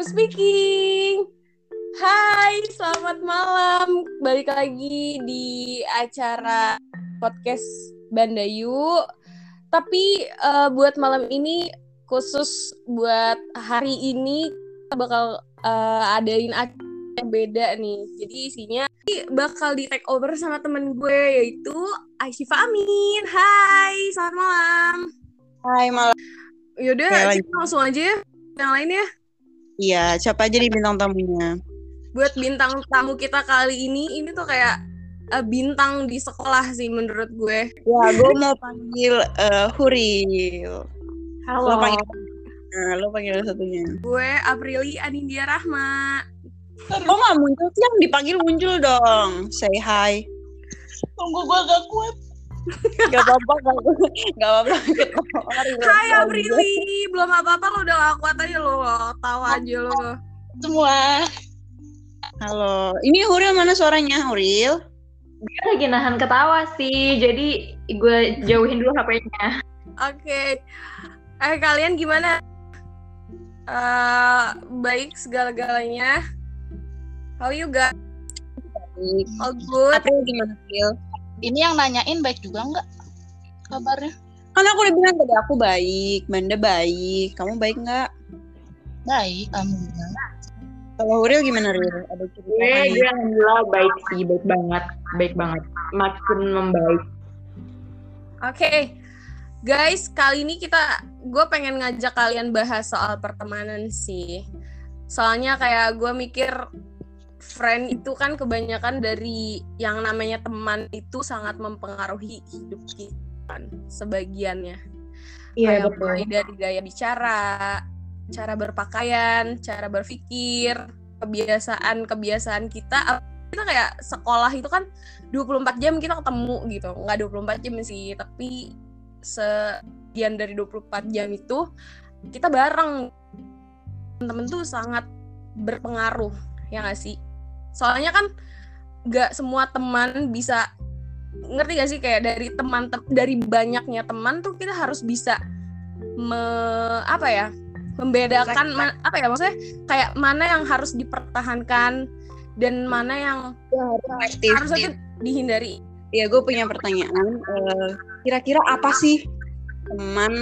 Who's speaking? Hai, selamat malam. Balik lagi di acara podcast Bandayu. Tapi uh, buat malam ini khusus buat hari ini kita bakal uh, adain acara yang beda nih. Jadi isinya bakal di take over sama temen gue yaitu Aisyfa Amin. Hai, selamat malam. Hai malam. Yaudah, Ya, kita langsung aja ya. Yang lain ya. Iya, siapa aja di bintang tamunya? buat bintang tamu kita kali ini ini tuh kayak eh, bintang di sekolah sih menurut gue. Ya, gue mau panggil eh, Huril. Halo. Lo panggil, nah, lo panggil satunya. Gue Aprili Anindya Rahma. Kok nggak muncul sih? Yang dipanggil muncul dong. Say hi. Tunggu gue gak kuat. Gak apa-apa, gak gak apa-apa. Ketawa, Huril. Hai Aprili, belum apa-apa lo udah gak kuat aja lo, tawa aja lo. Semua. Halo, ini Huril mana suaranya? Huril? Dia lagi nahan ketawa sih, jadi gue jauhin dulu HP-nya. Oke, eh kalian gimana? Eh baik segala-galanya. How you guys? All good. April gimana, April? Ini yang nanyain baik juga nggak kabarnya? Kan aku udah bilang tadi aku baik, Banda baik. Kamu baik nggak? Baik, alhamdulillah. Kalau Huril gimana, Ril? Ada cerita? Gue, gue alhamdulillah baik sih, baik banget, baik banget, makin membaik. Oke, guys, kali ini kita, gue pengen ngajak kalian bahas soal pertemanan sih. Soalnya kayak gue mikir, friend itu kan kebanyakan dari yang namanya teman itu sangat mempengaruhi hidup kita, kan, sebagiannya. Iya Kayak mulai dari gaya bicara, cara berpakaian, cara berpikir, kebiasaan-kebiasaan kita. Kita kayak sekolah itu kan 24 jam kita ketemu gitu. Nggak 24 jam sih, tapi sekian dari 24 jam itu kita bareng. Temen tuh sangat berpengaruh, ya nggak sih? Soalnya kan nggak semua teman bisa ngerti gak sih kayak dari teman tem- dari banyaknya teman tuh kita harus bisa me apa ya membedakan apa ya maksudnya kayak mana yang harus dipertahankan dan mana yang Aktif. harus itu dihindari Ya, gue punya pertanyaan. Eh, Kira-kira apa sih teman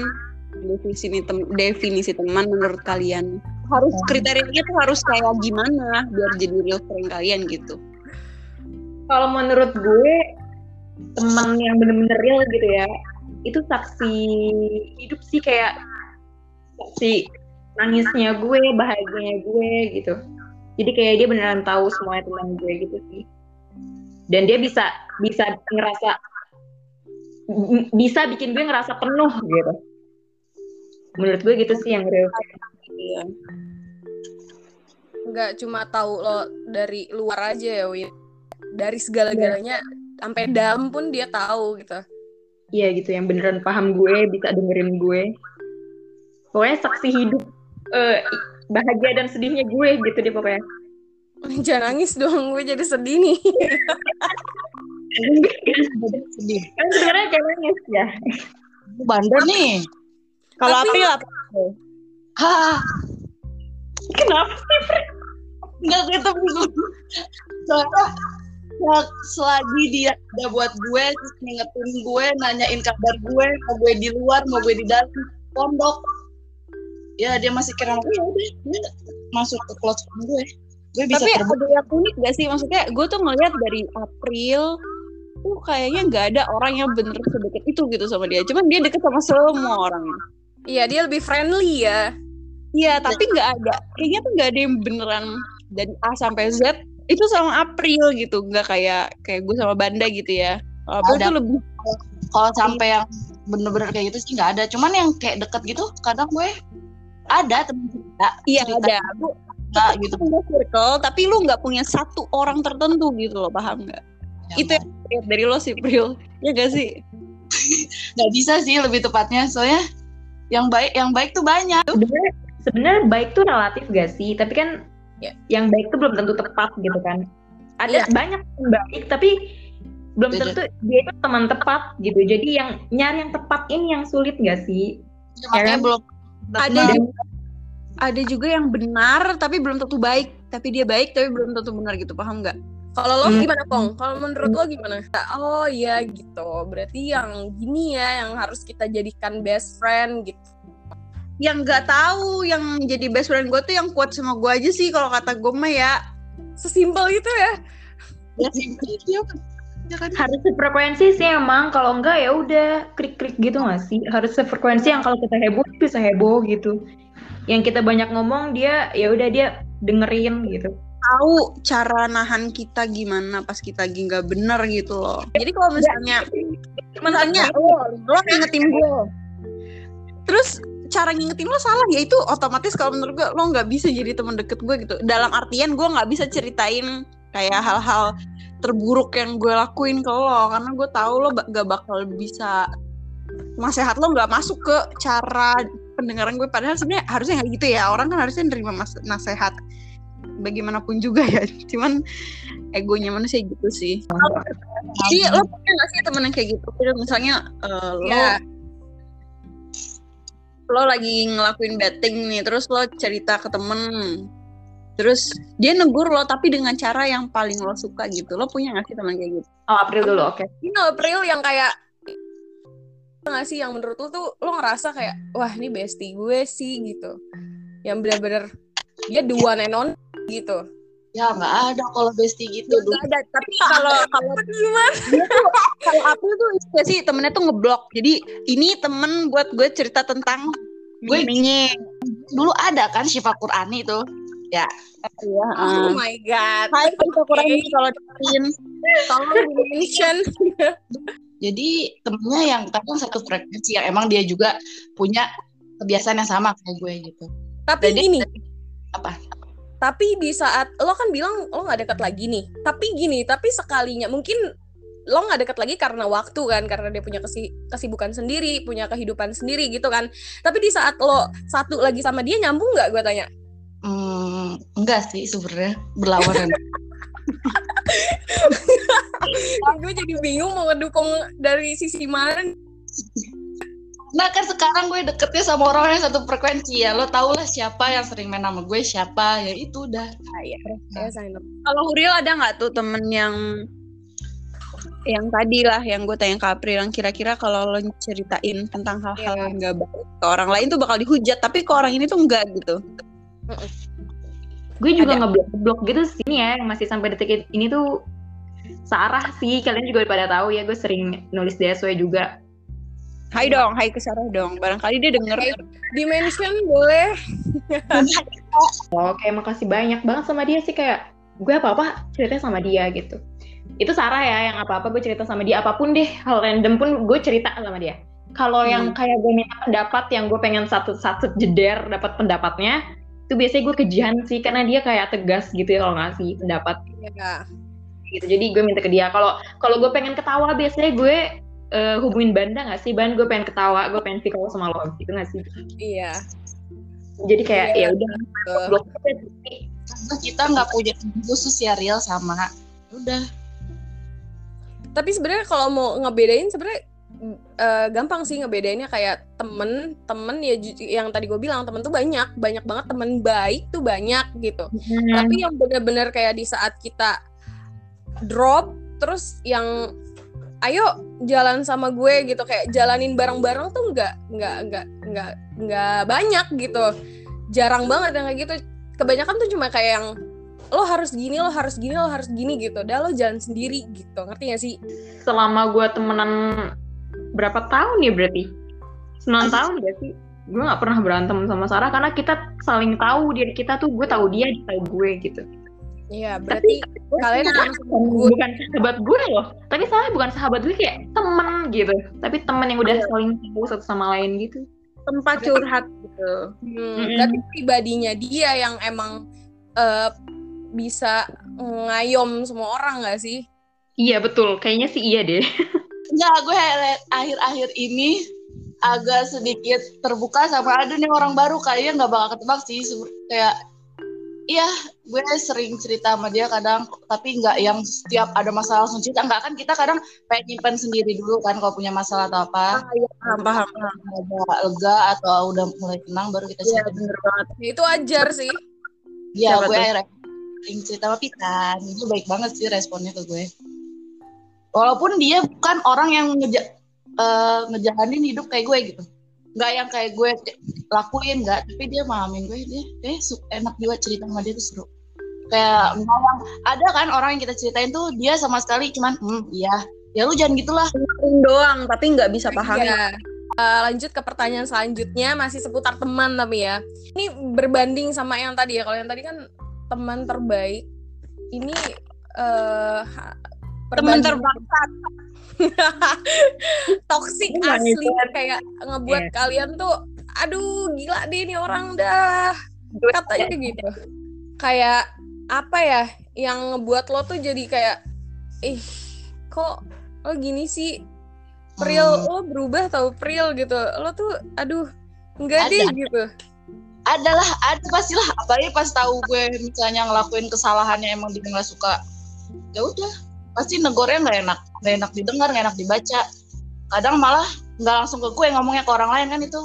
definisi tem definisi teman menurut kalian? Harus kriterianya tuh harus kayak gimana biar jadi real friend kalian gitu? Kalau menurut gue, teman yang bener-bener real gitu ya, itu saksi hidup sih kayak saksi nangisnya gue, bahagianya gue gitu. Jadi kayak dia beneran tahu semuanya tentang gue gitu sih. Dan dia bisa bisa ngerasa bisa bikin gue ngerasa penuh gitu. Menurut gue gitu sih yang real. Iya. nggak cuma tahu lo dari luar aja ya Win dari segala-galanya sampai dalam pun dia tahu gitu Iya gitu, yang beneran paham gue, bisa dengerin gue. Pokoknya saksi hidup eh, bahagia dan sedihnya gue gitu deh pokoknya. jangan nangis dong gue jadi sedih nih Sedih. Kan sebenarnya kayak nangis ya. Bandel nih. Kalau Tapi- April apa? Hah, Kenapa? nggak ketemu. Soalnya ya, selagi dia udah buat gue, terus ngingetin gue, nanyain kabar gue, mau gue di luar, mau gue di dalam pondok. Ya dia masih kira ya udah, dia masuk ke close friend gue. Gue bisa Tapi terbuka. ada yang unik gak sih? Maksudnya gue tuh ngeliat dari April tuh kayaknya nggak ada orang yang bener sedekat itu gitu sama dia. Cuman dia deket sama semua orang. iya dia lebih friendly ya Iya, tapi nggak ada. Kayaknya tuh nggak ada yang beneran dari A sampai Z itu sama April gitu, nggak kayak kayak gue sama Banda gitu ya. April Ada. tuh lebih kalau sampai yang bener-bener kayak gitu sih nggak ada cuman yang kayak deket gitu kadang gue ada temen cerita iya ada. Lu cerita gitu punya circle, tapi lu nggak punya satu orang tertentu gitu loh, paham nggak? Itu yang dari lo sih, April. Ya gak sih? nggak bisa sih lebih tepatnya soalnya yang baik yang baik tuh banyak sebenarnya baik tuh relatif gak sih? Tapi kan Ya. yang baik tuh belum tentu tepat gitu kan. Ada Iya. banyak yang baik tapi belum tentu dia itu teman tepat gitu. Jadi yang nyari yang tepat ini yang sulit gak sih? makanya kan? belum Ada juga ada juga yang benar tapi belum tentu baik tapi dia baik tapi belum tentu benar gitu paham nggak Kalau lo Hmm. gimana, Pong? Kalau menurut lo gimana? Oh iya gitu. Berarti yang gini ya yang harus kita jadikan best friend gitu. Yang nggak tahu yang jadi best friend gue tuh yang kuat sama gue aja sih kalau kata gue mah ya. Sesimpel itu ya. Ya simpel itu. Ya kan. Ya kan? harus sefrekuensi sih emang kalau enggak ya udah klik-klik gitu nggak sih? Harus sefrekuensi yang kalau kita heboh dia bisa heboh gitu. Yang kita banyak ngomong dia ya udah dia dengerin gitu. Tahu cara nahan kita gimana pas kita lagi nggak bener gitu loh. Jadi kalau misalnya misalnya lo lo ngingetin gue terus cara ngingetin lo salah ya itu otomatis kalau menurut gue lo nggak bisa jadi teman deket gue gitu. Dalam artian gue nggak bisa ceritain kayak hal-hal terburuk yang gue lakuin ke lo karena gue tahu lo gak bakal bisa nasihat lo nggak masuk ke cara pendengaran gue padahal sebenarnya harusnya nggak gitu ya orang kan harusnya nerima nasihat bagaimanapun juga ya. Cuman egonya manusia gitu sih. Jadi lo punya gak sih temen yang kayak gitu? Misalnya eh, lo Iya. Lo lagi ngelakuin betting nih terus lo cerita ke temen. Terus dia negur lo tapi dengan cara yang paling lo suka gitu. Lo punya gak sih teman kayak gitu? Oh April dulu oke. Ini April yang kayak nggak sih yang menurut lo tuh lo ngerasa kayak wah ini bestie gue sih gitu. Yang benar-benar dia the one and on gitu Ya nggak ada kalau bestie gitu. Gak ada tapi kalau kalau kalau aku tuh ya sih temennya tuh ngeblok. Jadi ini temen buat gue cerita tentang Gue- gue Dulu ada kan Syifa Qurani tuh. ya. Oh my god. Hai Syifa Qurani kalau dengerin. Tolong mention. Jadi temennya yang kadang satu frekuensi yang emang dia juga punya kebiasaan yang sama kayak gue gitu. tapi Jadi- gini. Apa? Tapi di saat lo kan bilang lo nggak dekat lagi nih. Tapi gini tapi sekalinya mungkin lo nggak dekat lagi karena waktu kan karena dia punya kesi- kesibukan sendiri punya kehidupan sendiri gitu kan. Tapi di saat lo satu lagi sama dia nyambung nggak gue tanya? Hmm, enggak sih sebenarnya berlawanan. gue jadi bingung mau ngedukung dari sisi mana nah kan sekarang gue deketnya sama orang yang satu frekuensi ya. Lo tau lah siapa yang sering main sama gue siapa ya itu udah. saya sign up kalau Huril ada nggak tuh temen yang yang tadi lah yang gue tanya ke April yang kira-kira kalau lo ceritain tentang hal-hal Iya. yang gak baik ke orang lain tuh bakal dihujat tapi ke orang ini tuh enggak gitu gue juga Ada. ngeblok blok gitu sih ini ya yang masih sampai detik ini tuh Sarah sih kalian juga pada tahu ya gue sering nulis di SW juga Hai dong, hai ke Sarah dong. Barangkali dia denger. di mention boleh Oke, makasih banyak banget sama dia sih kayak gue apa-apa ceritanya sama dia gitu. Itu Sarah ya yang apa-apa gue cerita sama dia apa pun deh hal random pun gue cerita sama dia. Kalau yang kayak gue minta pendapat yang gue pengen satu satu jeder dapat pendapatnya itu biasanya gue kejian sih karena dia kayak tegas gitu ya kalau ngasih pendapat ya gitu. Jadi gue minta ke dia kalau kalau gue pengen ketawa biasanya gue eh, hubungin Banda nggak sih? Ban gue pengen ketawa gue pengen video sama lo gitu nggak sih? Iya. Jadi kayak Iya, ya udah blok kita nggak punya khusus ya real sama. Udah. tapi sebenarnya kalau mau ngebedain sebenarnya eh, gampang sih ngebedainnya. Kayak temen temen ya yang tadi gue bilang temen tuh banyak. Banyak banget temen baik tuh banyak gitu. Tapi yang benar-benar kayak di saat kita drop terus yang ayo jalan sama gue gitu. Kayak jalanin bareng-bareng tuh nggak nggak nggak nggak nggak banyak gitu. Jarang banget yang kayak gitu. Kebanyakan tuh cuma kayak yang lo harus gini lo harus gini lo harus gini gitu. Dah lo jalan sendiri gitu. Ngerti gak sih? Selama gue temenan berapa tahun ya berarti? 9 tahun ya sih gue nggak pernah berantem sama Sarah karena kita saling tahu diri kita tuh. Gue tahu dia dia tahu gue gitu Iya berarti kalian sama-sama good. bukan sahabat gue loh. Tapi Sarah bukan sahabat gue kayak temen gitu. Tapi temen yang udah saling tahu satu sama lain gitu. Tempat curhat gitu. Hmm, Mm-mm. berarti pribadinya dia yang emang eh, bisa ngayom semua orang gak sih? iya betul. Kayaknya sih iya deh. Enggak, gue akhir-akhir ini agak sedikit terbuka sama ada nih orang baru. Kayaknya nggak bakal ketebak sih. Kayak iya gue sering cerita sama dia kadang tapi nggak yang setiap ada masalah langsung cerita nggak kan kita kadang pengen nyimpen sendiri dulu kan kalau punya masalah atau apa paham paham udah lega atau udah mulai tenang baru kita Iya cerita bener banget. itu wajar sih Iya, gue akhirnya sering cerita sama Pitan. Itu baik banget sih responnya ke gue. Walaupun dia bukan orang yang ngeja eh, ngejalanin hidup kayak gue gitu. Nggak yang kayak gue lakuin, nggak. Tapi dia mahamin gue, dia eh enak juga cerita sama dia tuh seru. Kayak misalnya, ada kan orang yang kita ceritain tuh dia sama sekali cuman, hmm, iya. Ya lu jangan gitulah. doang tapi nggak bisa paham. Iya. Eh, lanjut ke pertanyaan selanjutnya masih seputar teman tapi ya. Ini berbanding sama yang tadi ya. Kalau yang tadi kan teman terbaik. Ini ha- Teman Oh my asli. God. kayak ngebuat Iya. kalian tuh aduh gila deh ini orang dah. Katanya gitu. Kayak apa ya yang ngebuat lo tuh jadi kayak ih kok lo gini sih? Pril Hmm. lo berubah tau Pril gitu. Lo tuh aduh enggak deh gitu. Adalah ada pastilah apalagi pas tahu gue misalnya ngelakuin kesalahannya emang dia nggak suka ya udah pasti negornya nggak enak nggak enak didengar nggak enak dibaca. Kadang malah nggak langsung ke gue ngomongnya ke orang lain kan itu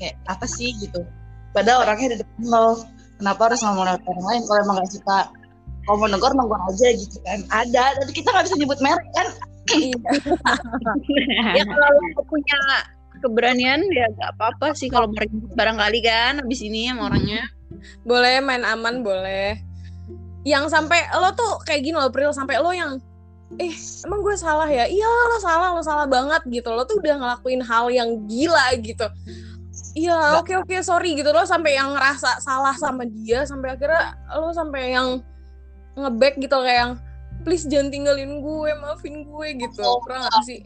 kayak apa sih? gitu. Padahal orangnya di depan lo kenapa harus ngomong lewat orang lain? Kalau emang nggak suka kalau mau negor negor aja gitu kan. Ada. Tapi kita nggak bisa nyebut merek kan? Iya. Ya kalau lo punya keberanian ya nggak apa-apa sih kalau barangkali kan abis ini sama orangnya. boleh main aman boleh. Yang sampai lo tuh kayak gini loh Pril. Sampai lo yang eh emang gue salah ya? Iya lo salah lo salah banget gitu. Lo tuh udah ngelakuin hal yang gila gitu. Iya oke oke sorry gitu. Lo sampai yang ngerasa salah sama dia sampai akhirnya lo sampai yang ngeback gitu kayak yang please jangan tinggalin gue maafin gue gitu. Oh. pernah gak sih?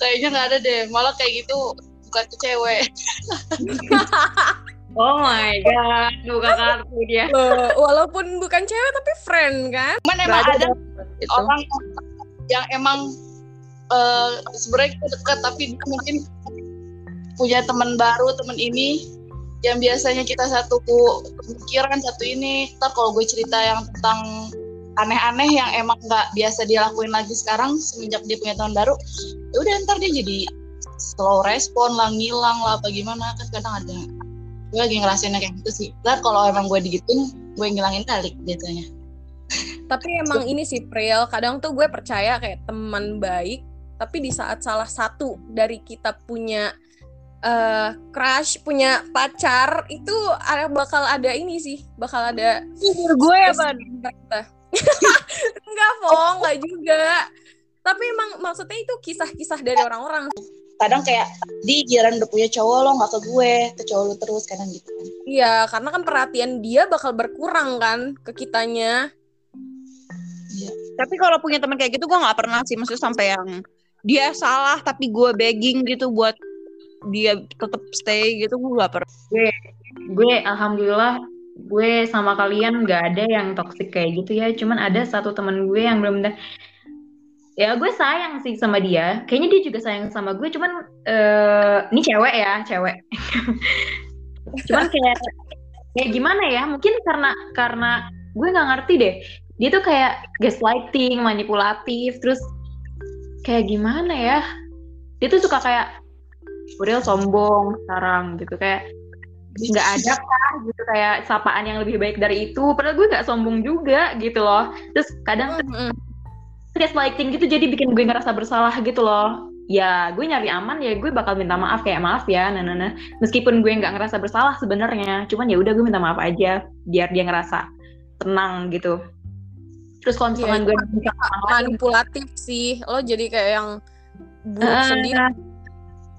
kayaknya nggak ada deh. Malah kayak gitu bukan ke cewek Oh my god, buka kartu dia. Loh, walaupun bukan cewek tapi friend kan cuman emang ada Itu. orang yang emang eh, sebenarnya kita dekat tapi dia mungkin punya teman baru teman ini yang biasanya kita satu pikiran satu ini ntar kalau gue cerita yang tentang aneh-aneh yang emang nggak biasa dia lakuin lagi sekarang semenjak dia punya teman baru ya udah ntar dia jadi slow respon lah ngilang lah apa gimana kan kadang ada gue lagi ngerasain kayak gitu sih ntar kalau emang gue digituin gue ngilangin balik biasanya Tapi emang ini sih Pril, kadang tuh gue percaya kayak teman baik, tapi di saat salah satu dari kita punya eh crush, punya pacar, itu ada bakal ada ini sih, bakal ada gue ya ban. enggak, Fong, enggak juga. Tapi emang maksudnya itu kisah-kisah dari orang-orang. Kadang kayak di giliran udah punya cowok lo nggak ke gue ke cowok lo terus kadang gitu kan Iya, karena kan perhatian dia bakal berkurang kan ke kitanya. Tapi kalau punya teman kayak gitu gue nggak pernah sih maksudnya sampai yang dia salah tapi gue begging gitu buat dia tetap stay gitu gue nggak pernah. Gue alhamdulillah gue sama kalian nggak ada yang toxic kayak gitu ya. Cuman ada satu teman gue yang benar-benar ya gue sayang sih sama dia. Kayaknya dia juga sayang sama gue. Cuman eh ini cewek ya, cewek. cuman kayak kayak gimana ya? Mungkin karena karena gue nggak ngerti deh. Dia tuh kayak gaslighting, manipulatif, terus kayak gimana ya? Dia tuh suka kayak Uriel sombong sekarang gitu kayak nggak ada kah gitu kayak sapaan yang lebih baik dari itu padahal gue nggak sombong juga gitu loh terus kadang Mm-mm. Gaslighting gitu jadi bikin gue ngerasa bersalah gitu loh ya gue nyari aman ya gue bakal minta maaf kayak maaf ya nah nah, nah. meskipun gue nggak ngerasa bersalah sebenarnya cuman ya udah gue minta maaf aja biar dia ngerasa tenang gitu terus kalau Iya, gue minta maaf manipulatif sih. Lo jadi kayak yang buruk Ah, sendiri.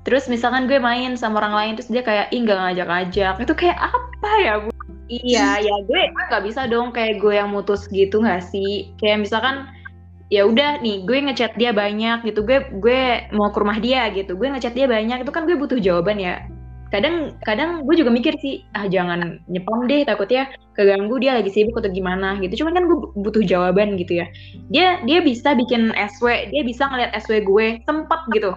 Terus misalkan gue main sama orang lain terus dia kayak ih nggak ngajak-ngajak itu kayak apa ya bu? Iya ya gue gue nggak bisa dong kayak gue yang mutus gitu nggak sih? Kayak misalkan ya udah nih gue ngechat dia banyak gitu gue gue mau ke rumah dia gitu gue ngechat dia banyak itu kan gue butuh jawaban ya. Kadang kadang gue juga mikir sih ah jangan nyepam deh takutnya keganggu dia lagi sibuk atau gimana gitu. Cuman kan gue butuh jawaban gitu ya. Dia dia bisa bikin SW dia bisa ngeliat SW gue sempat gitu.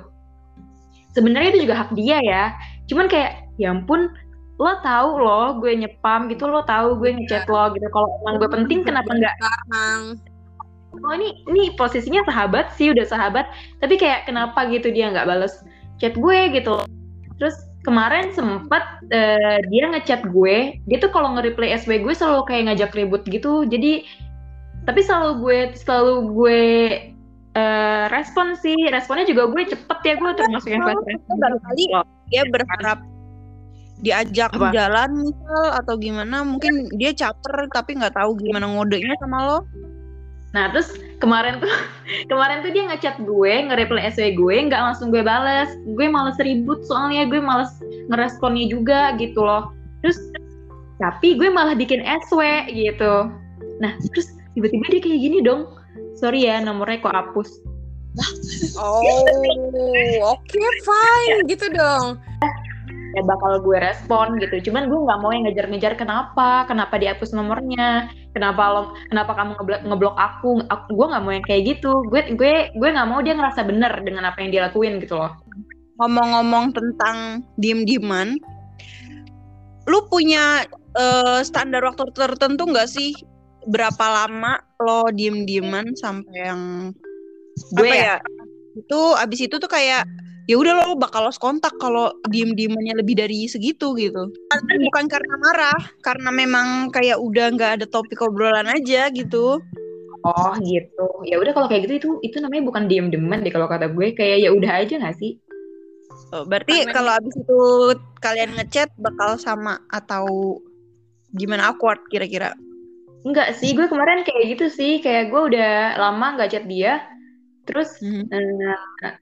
Sebenarnya itu juga hak dia ya. Cuman kayak ya ampun lo tahu lo gue nyepam gitu lo tahu gue ngechat lo gitu. Kalau emang gue penting kenapa nggak sekarang oh ini ini posisinya sahabat sih udah sahabat. Tapi kayak kenapa gitu dia nggak bales chat gue gitu? Terus kemarin sempet eh, dia ngechat gue. Dia tuh kalau nge-reply SW gue selalu kayak ngajak ribut gitu. Jadi tapi selalu gue selalu gue eh, respon sih. Responnya juga gue cepet ya gue termasuk yang fast respon barangkali dia berharap diajak Apa? jalan misal atau gimana mungkin dia caper tapi nggak tahu gimana ngodenya sama lo Nah terus kemarin tuh kemarin tuh dia ngechat gue, nge-reply SW gue, nggak langsung gue bales. Gue males ribut soalnya gue males ngeresponnya juga gitu loh. Terus tapi gue malah bikin SW gitu. Nah terus tiba-tiba dia kayak gini dong. Sorry ya nomornya kok hapus. oh oke fine gitu dong Ya bakal gue respon gitu. Cuman gue nggak mau yang ngejar-ngejar kenapa, kenapa dihapus nomornya, kenapa lo, kenapa kamu ngeblok, ngeblok aku. aku gue nggak mau yang kayak gitu. Gue gue gue nggak mau dia ngerasa bener dengan apa yang dia lakuin gitu loh. ngomong-ngomong tentang diem-dieman lu punya eh, standar waktu tertentu nggak sih berapa lama lo diem-dieman sampai yang Gue apa ya? ya itu abis itu tuh kayak ya udah lo bakal lost kontak kalau diem diemannya lebih dari segitu gitu Kan bukan karena marah karena memang kayak udah nggak ada topik obrolan aja gitu Oh gitu. Ya udah kalau kayak gitu itu itu namanya bukan diem demen deh kalau kata gue kayak ya udah aja gak sih? Oh, berarti kalau abis itu kalian ngechat bakal sama atau gimana awkward kira-kira Enggak sih, gue kemarin kayak gitu sih. Kayak gue udah lama gak chat dia. Terus Mhm. eh,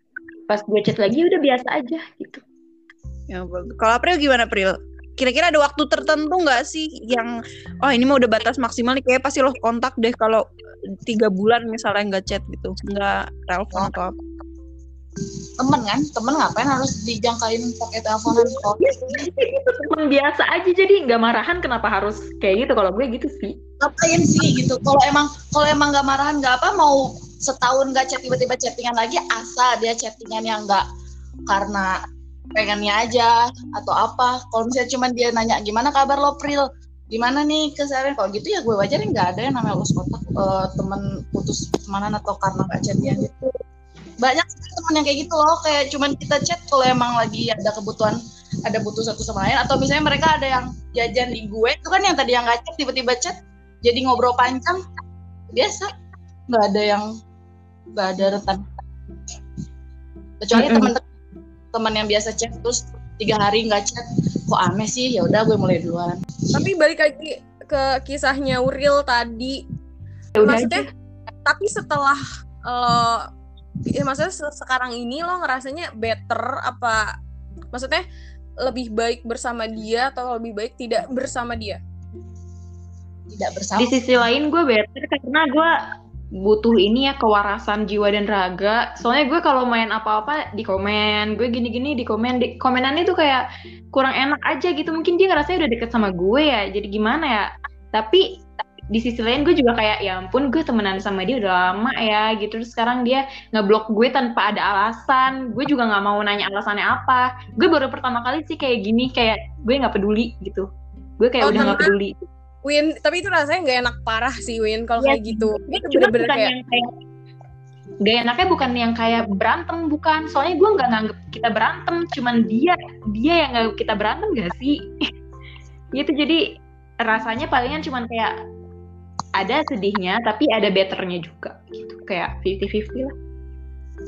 pas gue chat lagi udah biasa aja gitu. Ya, bagus. kalau April gimana April? Kira-kira ada waktu tertentu nggak sih yang oh ini mah udah batas maksimal nih kayak pasti lo kontak deh kalau tiga bulan misalnya nggak chat gitu nggak telepon atau apa? temen kan temen ngapain harus dijangkain pakai teleponan temen biasa aja jadi nggak marahan kenapa harus kayak gitu kalau gue gitu sih. ngapain sih gitu kalau emang kalau emang nggak marahan nggak apa mau setahun nggak chat tiba-tiba chattingan lagi asal dia chattingan yang nggak karena pengennya aja atau apa. Kalau misalnya cuman dia nanya gimana kabar lo Pril? Gimana nih keseharian? Kalau gitu ya gue wajarin nggak ada yang namanya lost kontak eh, temen putus pertemanan atau karena nggak chattingan gitu. Banyak temen yang kayak gitu loh kayak cuman kita chat kalau emang lagi ada kebutuhan ada butuh satu sama lain atau misalnya mereka ada yang jajan di gue itu kan yang tadi yang nggak chat tiba-tiba chat jadi ngobrol panjang biasa. Nggak ada yang nggak ada rentan kecuali Mm-mm. teman-teman teman yang biasa chat terus tiga hari nggak chat kok aneh sih? Ya udah gue mulai duluan. Tapi balik lagi ke kisahnya Uril tadi. Ya udah maksudnya aja. tapi setelah lo ya maksudnya se- sekarang ini lo ngerasanya better apa maksudnya lebih baik bersama dia atau lebih baik tidak bersama dia? Tidak bersama. Di sisi lain gue better karena gue butuh ini ya kewarasan jiwa dan raga. Soalnya gue kalau main apa-apa di komen, gue gini-gini di komen, di komenannya tuh kayak kurang enak aja gitu. Mungkin dia ngerasanya udah deket sama gue ya, jadi gimana ya? Tapi di sisi lain gue juga kayak ya ampun gue temenan sama dia udah lama ya gitu terus sekarang dia ngeblok gue tanpa ada alasan gue juga nggak mau nanya alasannya apa gue baru pertama kali sih kayak gini kayak gue nggak peduli gitu gue kayak Oh, udah nggak peduli Win tapi itu rasanya nggak enak parah sih Win kalau Iya kayak gitu. itu juga bener-bener bukan kayak yang kayak gak enaknya bukan yang kayak berantem bukan. Soalnya gue nggak nganggep kita berantem cuman dia dia yang nganggep kita berantem gak sih? Gitu jadi rasanya palingan cuman kayak ada sedihnya tapi ada betternya juga gitu. Kayak 50-50 lah.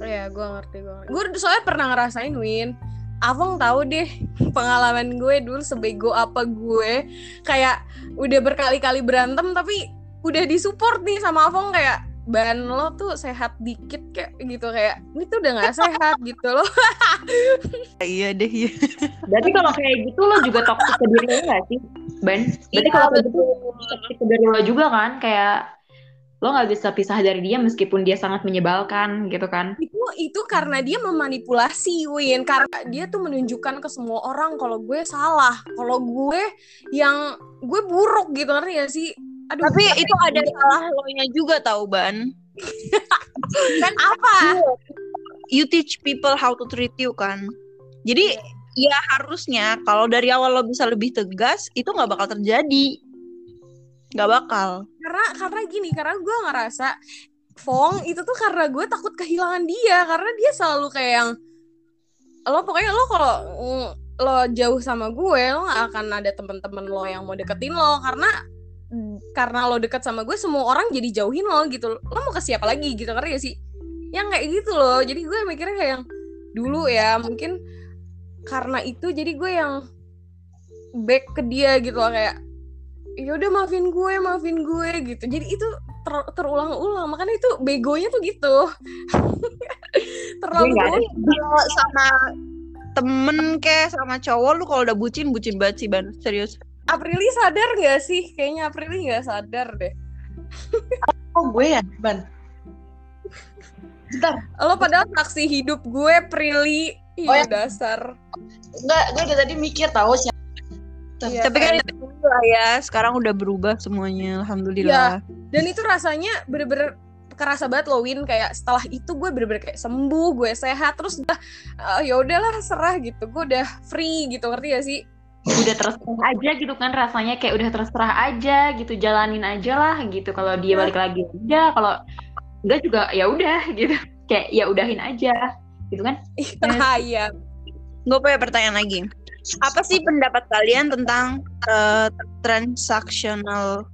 Ya gue ngerti gue gue soalnya pernah ngerasain Win Avong tahu deh pengalaman gue dulu sebego apa gue kayak udah berkali-kali berantem tapi udah disupport nih sama Avong kayak ban lo tuh sehat dikit kayak gitu kayak ini tuh udah nggak sehat gitu loh Iya deh iya. berarti kalau kayak gitu lo juga toxic ke diri lo gak sih Ban? berarti Iya, kalau kayak gitu toxic ke diri lo juga kan kayak lo nggak bisa pisah dari dia meskipun dia sangat menyebalkan gitu kan? Itu itu karena dia memanipulasi Win. Karena dia tuh menunjukkan ke semua orang kalau gue salah. Kalau gue yang gue buruk gitu. Ngerti gak sih? Aduh. Tapi itu ada salah lo nya juga tau ban. kan apa? You teach people how to treat you kan. Jadi ya harusnya kalau dari awal lo bisa lebih tegas itu nggak bakal terjadi nggak bakal. Karena karena gini karena gue ngerasa Fong itu tuh karena gue takut kehilangan dia karena dia selalu kayak yang lo pokoknya lo kalau mm, lo jauh sama gue lo nggak akan ada teman-teman lo yang mau deketin lo karena karena lo deket sama gue semua orang jadi jauhin lo gitu. Lo mau ke siapa lagi gitu karena ya sih? Yang kayak gitu loh jadi gue mikirnya kayak yang dulu ya mungkin karena itu jadi gue yang back ke dia gitu loh kayak ya udah maafin gue maafin gue gitu. Jadi itu ter- terulang-ulang. Makanya itu begonya tuh gitu. Terlalu kalau sama temen kayak sama cowok. Lu kalau udah bucin bucin banget sih ban. Serius. Aprili sadar gak sih? Kayaknya Aprili nggak sadar deh. Oh gue ya, Ban. Bentar, lo padahal saksi hidup gue Prilly Oh, Iya ya. dasar. Enggak, gue dari tadi mikir tahu sih. Iya, tapi kan kayak- itu dulu lah ya sekarang udah berubah semuanya alhamdulillah. dan itu rasanya bener-bener kerasa banget loh Win. Kayak setelah itu gue bener-bener kayak sembuh gue sehat terus udah "Ah, ya udahlah serah gitu. Gue udah free gitu ngerti gak sih? Udah terserah aja gitu kan rasanya kayak udah terserah aja gitu jalanin aja lah gitu. Kalau dia balik lagi aja kalau enggak juga ya udah gitu. Kayak ya udahin aja gitu kan. Iya. Gue punya pertanyaan lagi apa sih pendapat kalian tentang eh, transactional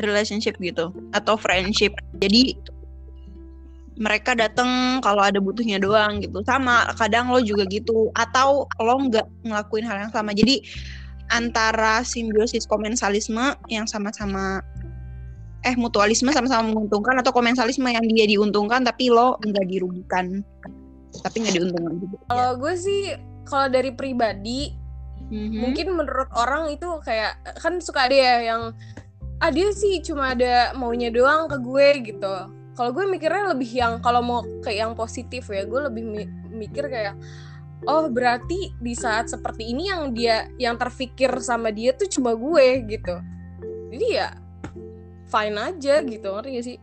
relationship gitu? Atau friendship? Jadi mereka datang kalau ada butuhnya doang gitu. Sama kadang lo juga gitu. Atau lo nggak ngelakuin hal yang sama. Jadi antara simbiosis komensalisme yang sama-sama eh mutualisme sama-sama menguntungkan atau komensalisme yang dia diuntungkan tapi lo nggak dirugikan. Tapi nggak diuntungkan juga. Kalau gue sih kalau dari pribadi Mhm. mungkin menurut orang itu kayak kan suka ada ya yang ah dia sih cuma ada maunya doang ke gue gitu. Kalau gue mikirnya lebih yang kalau mau ke yang positif ya gue lebih mi- mikir kayak oh berarti di saat seperti ini yang dia yang terfikir sama dia tuh cuma gue gitu. Jadi ya fine aja gitu ngerti gak sih?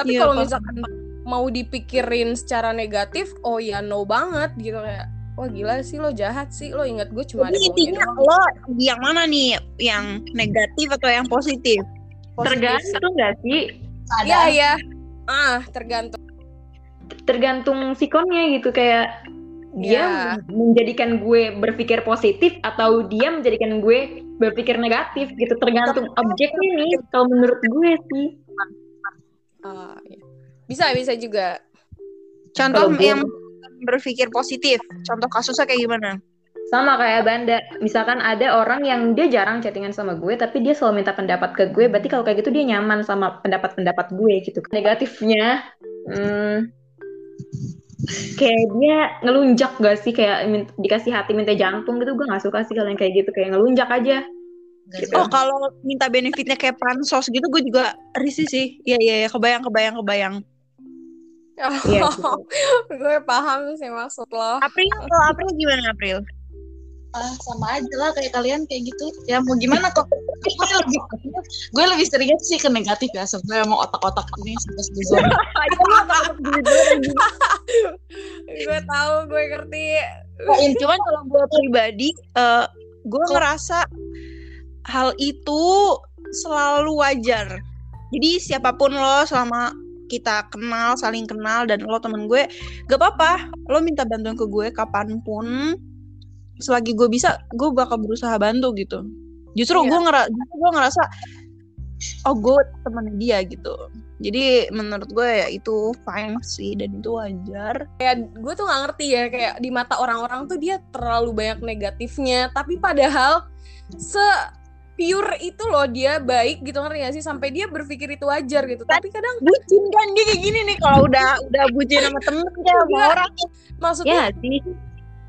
Tapi Iya, kalau misalkan mau dipikirin secara negatif oh ya no banget gitu kayak wah gila sih lo jahat sih lo ingat gue cuma ada Jadi maunya intinya lo yang mana nih? Yang negatif atau yang positif? tergantung nggak sih Ada. Iya iya. Ah tergantung. tergantung sikonnya gitu kayak dia Ya. menjadikan gue berpikir positif atau dia menjadikan gue berpikir negatif gitu tergantung objeknya nih kalau menurut gue sih iya. Bisa bisa juga. Contoh yang berpikir positif. Contoh kasusnya kayak gimana? sama kayak Banda misalkan ada orang yang dia jarang chattingan sama gue tapi dia selalu minta pendapat ke gue berarti kalau kayak gitu dia nyaman sama pendapat-pendapat gue gitu negatifnya hmm, kayak dia ngelunjak gak sih kayak dikasih hati minta jantung gitu gue nggak suka sih kalau yang kayak gitu kayak ngelunjak aja gitu. Oh kalau minta benefitnya kayak pansos gitu gue juga risih sih. Iya iya iya kebayang kebayang kebayang. Iya, gue paham sih maksud lo. April kalau April gimana April? Ah, sama aja lah kayak kalian kayak gitu. Ya mau gimana kok? gue lebih gue lebih sih ke negatif ya sebenarnya mau otak-otak ini sampai sejauh gue tahu gue ngerti. Cuman kalau gue pribadi, eh gue ngerasa hal itu selalu wajar. Jadi siapa pun lo selama kita kenal, saling kenal dan lo temen gue, gak apa-apa. Lo minta bantuan ke gue kapan pun, selagi gue bisa, gue bakal berusaha bantu gitu. Justru Iya. gue ngera justru gue ngerasa, oh gue temen dia gitu. Jadi menurut gue ya itu fine sih dan itu wajar. Gue tuh nggak ngerti ya kayak di mata orang-orang tuh dia terlalu banyak negatifnya. Tapi padahal se pure itu loh dia baik gitu ngerti gak sih? Sampai dia berpikir itu wajar gitu. Tapi kadang bucin kan dia kayak gini nih kalau udah udah bucin sama temen sama Iya. orang. Maksudnya ya sih.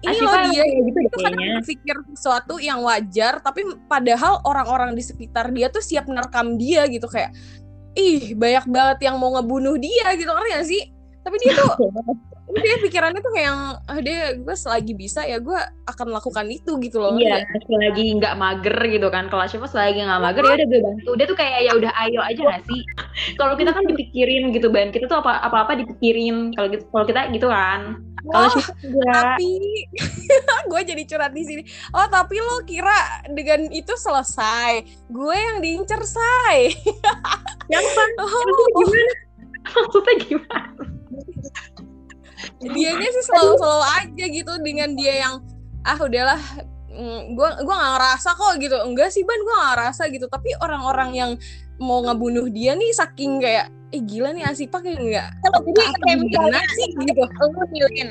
Ini Asyifa loh dia gitu itu kadang berpikir sesuatu yang wajar tapi padahal orang-orang di sekitar dia tuh siap merekam dia gitu kayak ih banyak banget yang mau ngebunuh dia gitu ngerti gak sih tapi dia tuh dia pikirannya tuh kayak yang ah dia gue selagi bisa ya gue akan lakukan itu gitu loh Iya, selagi nggak mager gitu kan. Kalau Syifa selagi nggak mager ya udah gue bantu. Dia tuh kayak ya udah ayo aja gak sih? Kalau kita kan dipikirin gitu ban, kita tuh apa apa apa dipikirin. Kalau gitu kalau kita gitu kan. Kalau Oh, tapi gue jadi curhat di sini. Oh, tapi lo kira dengan itu selesai. Gue yang diincer, say. Siapa? Oh, Maksudnya gimana? dianya sih selalu-selalu aja gitu dengan dia yang ah udahlah mm, gua gua nggak ngerasa kok gitu. Enggak sih ban gua nggak ngerasa gitu. Tapi orang-orang yang mau ngebunuh dia nih saking kayak eh gila nih Asipa kayak enggak Kalau apa kayak gimana sih? gitu. lu nilin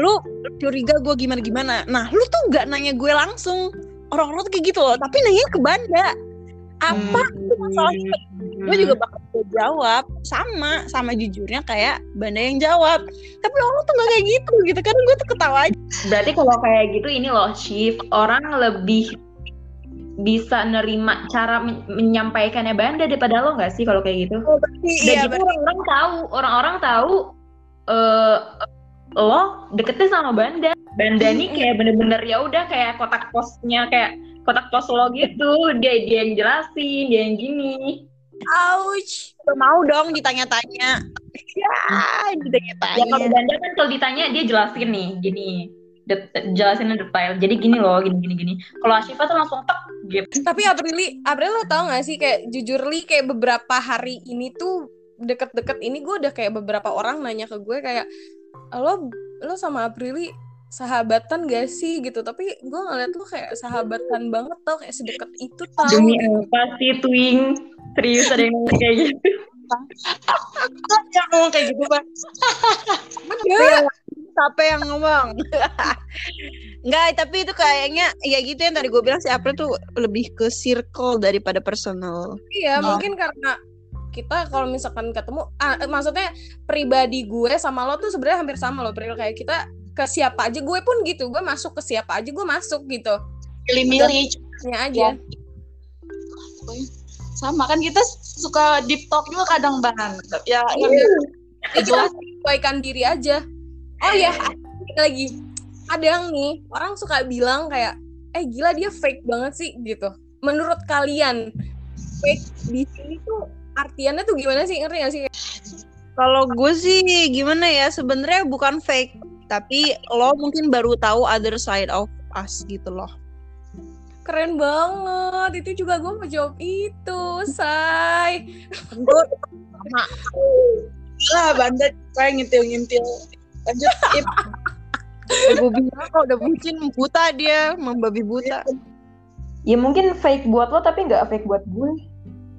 lu curiga gue gimana gimana nah lu tuh nggak nanya gue langsung. Orang-orang tuh kayak gitu loh. Tapi nanya ke banda apa itu masalahnya gue juga bakal jawab. Sama sama jujurnya kayak banda yang jawab. Tapi orang tuh nggak kayak gitu gitu. Kan gue tuh ketawa aja. Berarti kalau kayak gitu ini loh shift orang lebih bisa nerima cara men- menyampaikannya Banda daripada lo nggak sih kalau kayak gitu? iya Dan itu orang-orang tahu, orang-orang tahu eh lo deketnya sama Banda. Banda nih kayak bener-bener ya udah kayak kotak posnya kayak kotak pos lo gitu. Dia dia yang jelasin, dia yang gini. ouch Gak mau dong ditanya-tanya ya Ya kalau ditanya-tanya Banda kan kalau ditanya dia jelasin nih, gini. Det- jelasinnya detail. Jadi gini loh, gini gini gini. Kalau Ashifa tuh langsung tek gitu. tapi Aprili April lo tau gak sih kayak jujur li kayak beberapa hari ini tuh deket-deket ini gue udah kayak beberapa orang nanya ke gue kayak lo lo sama Aprili sahabatan gak sih gitu tapi gue ngeliat lo kayak sahabatan banget tau kayak sedekat itu tau Demi apa sih Twing? Serius ada yang ngomong kayak gitu? yang ngomong kayak gitu Bener. siapa yang ngomong Enggak, tapi itu kayaknya ya gitu yang tadi gue bilang si April tuh lebih ke circle daripada personal. Iya, Oh. mungkin karena kita kalau misalkan ketemu, ah, maksudnya pribadi gue sama lo tuh sebenarnya hampir sama loh, Bril. Kayak kita ke siapa aja, gue pun gitu. Gue masuk ke siapa aja, gue masuk gitu. milih-milih Ya aja. sama kan kita suka deep talk juga kadang bang ya Iya. ya, Ya, kita sesuaikan diri aja. Oh ya, lagi. Kadang nih, orang suka bilang kayak, eh gila dia fake banget sih, gitu. Menurut kalian, fake di sini tuh artiannya tuh gimana sih? Ngerti gak sih? Kalau gue sih gimana ya sebenarnya bukan fake, tapi lo mungkin baru tahu other side of us gitu loh. Keren banget. Itu juga gue mau jawab itu, say. Gue lah banda kayak ngintil-ngintil lanjut Ip. gue bilang kalau udah bucin buta dia, membabi buta. Ya mungkin fake buat lo tapi nggak fake buat gue.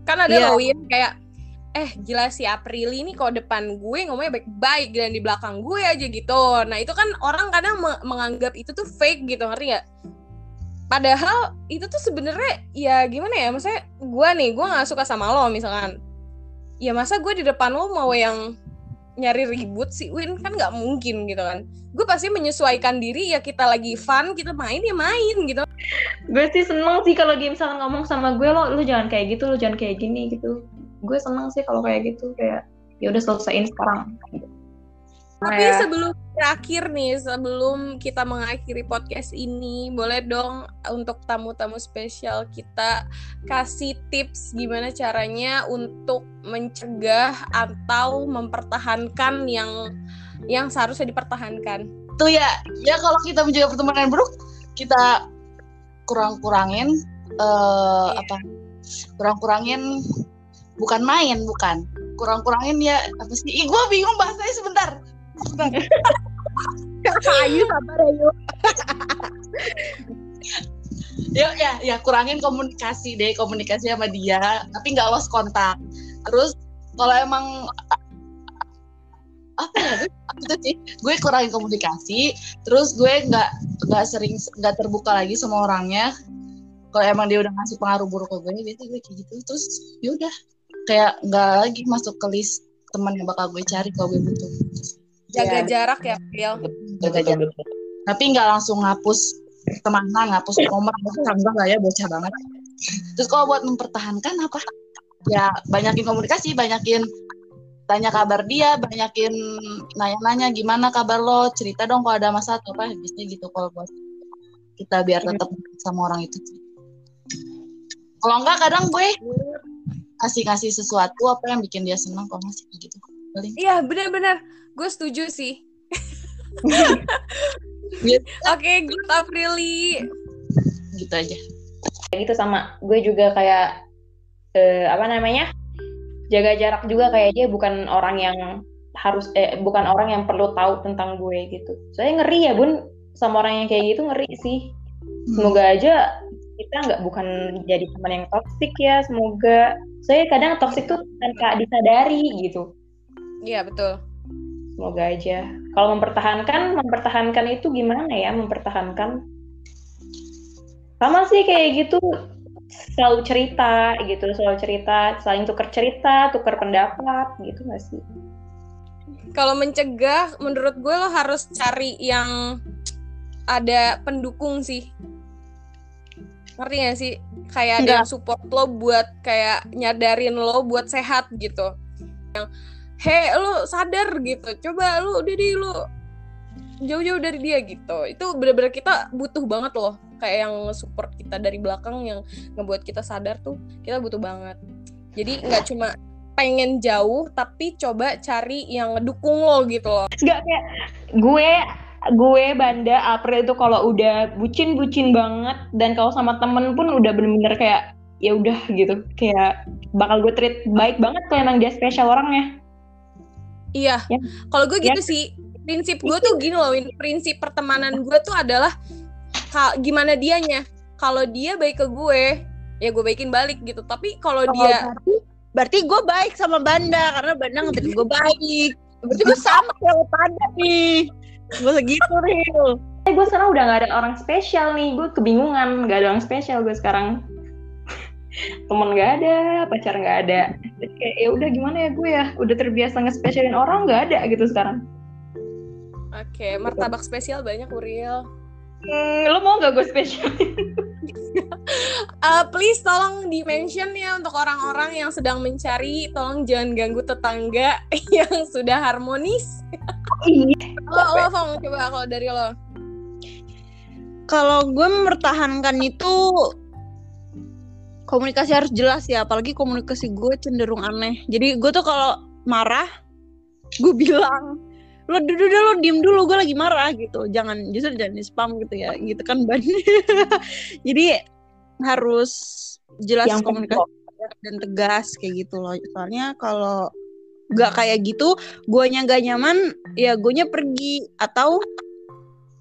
kan ada Iya. loh Win kayak eh gila si Aprili nih kalau depan gue ngomongnya baik-baik dan di belakang gue aja gitu. Nah itu kan orang kadang me- menganggap itu tuh fake gitu ngerti nggak? Padahal itu tuh sebenarnya ya gimana ya maksudnya gue nih gue nggak suka sama lo misalkan. Ya masa gue di depan lo mau yang nyari ribut sih Win? Kan nggak mungkin gitu kan. Gue pasti menyesuaikan diri ya kita lagi fun kita main ya main gitu. Gue sih seneng sih kalau dia misalkan ngomong sama gue lo, lu jangan kayak gitu, lu jangan kayak gini gitu. Gue seneng sih kalau kayak gitu kayak ya udah selesaiin sekarang. Tapi Kayak- sebelum terakhir nih, sebelum kita mengakhiri podcast ini, boleh dong untuk tamu-tamu spesial kita kasih tips gimana caranya untuk mencegah atau mempertahankan yang yang seharusnya dipertahankan. tuh ya ya kalau kita menjaga pertemanan buruk kita kurang-kurangin eh Iya. apa kurang-kurangin bukan main bukan. Kurang-kurangin ya. Apa sih? Ih, gue bingung bahasanya sebentar. Ayu sabar ayu. ya ya ya kurangin komunikasi deh komunikasi sama dia tapi nggak lost kontak terus kalau emang apa ya itu sih. Gue kurangin komunikasi terus gue nggak nggak sering nggak terbuka lagi sama orangnya. Kalau emang dia udah ngasih pengaruh buruk ke gue biasanya gue kayak gitu. Terus ya udah kayak nggak lagi masuk ke list teman yang bakal gue cari kalau gue butuh Jaga Iya. jarak ya, Pril. Jaga jarak. tapi nggak langsung ngapus temanan ngapus nomor itu enggak lah ya bocah banget terus kalau buat mempertahankan apa ya banyakin komunikasi banyakin tanya kabar dia banyakin nanya-nanya gimana kabar lo cerita dong kalau ada masalah atau apa biasanya gitu kalau buat kita biar tetap sama orang itu kalau enggak kadang gue kasih kasih sesuatu apa yang bikin dia senang kalau masih gitu? Paling. Iya, benar-benar. Gue setuju sih. Oke, good Aprili. gitu aja. Kayak gitu sama gue juga kayak eh, apa namanya? Jaga jarak juga kayak dia bukan orang yang harus eh bukan orang yang perlu tahu tentang gue gitu. Saya ngeri ya bun. Sama orang yang kayak gitu ngeri sih. Semoga aja kita nggak bukan jadi teman yang toksik ya semoga saya kadang toksik tuh tanpa disadari gitu. Iya, betul. semoga aja. Kalau mempertahankan mempertahankan itu gimana ya? Mempertahankan. Sama sih kayak gitu selalu cerita gitu selalu cerita saling tukar cerita tukar pendapat gitu gak sih? Kalau mencegah, menurut gue lo harus cari yang ada pendukung sih. Ngerti gak sih? Kayak ada yang support lo buat kayak nyadarin lo buat sehat gitu. Yang, hei lo sadar gitu. Coba lo udah deh lo jauh-jauh dari dia gitu. Itu bener-bener kita butuh banget loh. Kayak yang support kita dari belakang yang ngebuat kita sadar tuh kita butuh banget. Jadi nggak cuma pengen jauh tapi coba cari yang ngedukung lo gitu loh. Gak kayak gue gue Banda April itu kalau udah bucin bucin banget dan kalau sama temen pun udah bener-bener kayak ya udah gitu kayak bakal gue treat baik banget kalau emang dia spesial orangnya Iya. Ya. Kalau gue gitu Ya. sih, prinsip gue tuh gini loh, prinsip pertemanan gue tuh adalah gimana dianya. Kalau dia baik ke gue, ya gue baikin balik gitu. Tapi kalau dia berarti, berarti gue baik sama Banda karena Banda ngetrit gue baik. Berarti gue sama kayak Banda nih. Gue segitu real. eh gue sekarang udah gak ada orang spesial nih. Gue kebingungan gak ada orang spesial gue sekarang. Temen gak ada pacar gak ada. Jadi kayak ya udah gimana ya gue ya? Udah terbiasa nge-spesialin orang gak ada gitu sekarang. Oke, martabak spesial banyak Uriel. hmm, lo mau gak gue spesial Eh, please tolong di mention ya untuk orang-orang yang sedang mencari, tolong jangan ganggu tetangga yang sudah harmonis. iya Lo, lo Fong, coba kalau dari lo. Kalau gue mempertahankan itu komunikasi harus jelas ya, apalagi komunikasi gue cenderung aneh. Jadi gue tuh kalau marah, gue bilang lo dulu dulu lo diem dulu gue lagi marah gitu jangan justru jangan di spam gitu ya gitu kan ban jadi harus jelas Yang komunikasi dan tegas kayak gitu loh soalnya kalau nggak kayak gitu guanya nggak nyaman ya guanya pergi. Atau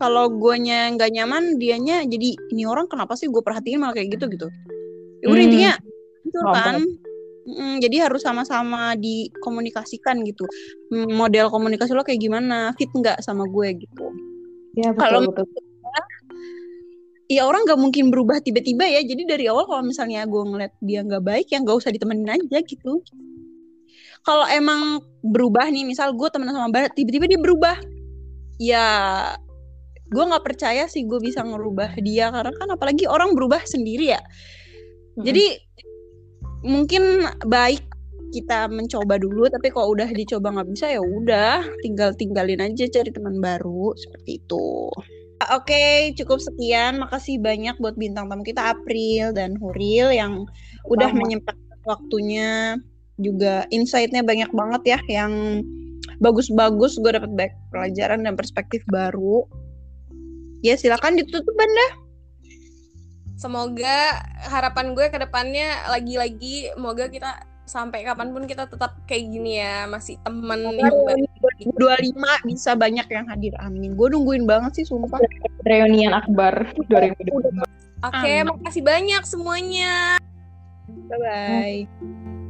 kalau guanya nggak nyaman dianya jadi ini orang kenapa sih gue perhatiin malah kayak gitu? gitu. Ya udah Hmm. intinya itu kan. Mm, jadi harus sama-sama dikomunikasikan gitu. Mm, model komunikasi lo kayak gimana fit nggak sama gue gitu. Ya Kalau- ya orang nggak mungkin berubah tiba-tiba ya. Jadi dari awal kalau misalnya gue ngeliat dia nggak baik ya nggak usah ditemenin aja gitu kalau emang berubah nih misal gue temenan sama Barat tiba-tiba dia berubah. Ya gue nggak percaya sih gue bisa ngerubah dia karena kan apalagi orang berubah sendiri ya. Jadi mungkin baik kita mencoba dulu tapi kalau udah dicoba nggak bisa ya udah tinggal tinggalin aja cari teman baru seperti itu. Oke, cukup sekian. Makasih banyak buat bintang tamu kita April dan Huril yang udah menyempatkan waktunya. Juga insight-nya banyak banget ya yang bagus-bagus. Gue dapet banyak pelajaran dan perspektif baru. Ya silakan ditutup Banda. Semoga harapan gue ke depannya lagi-lagi semoga kita sampai kapan pun kita tetap kayak gini ya, masih temen yang baik. 25 bisa banyak yang hadir. Amin. Gue nungguin banget sih sumpah. reunian akbar 2020 Oke, makasih banyak semuanya. Bye bye.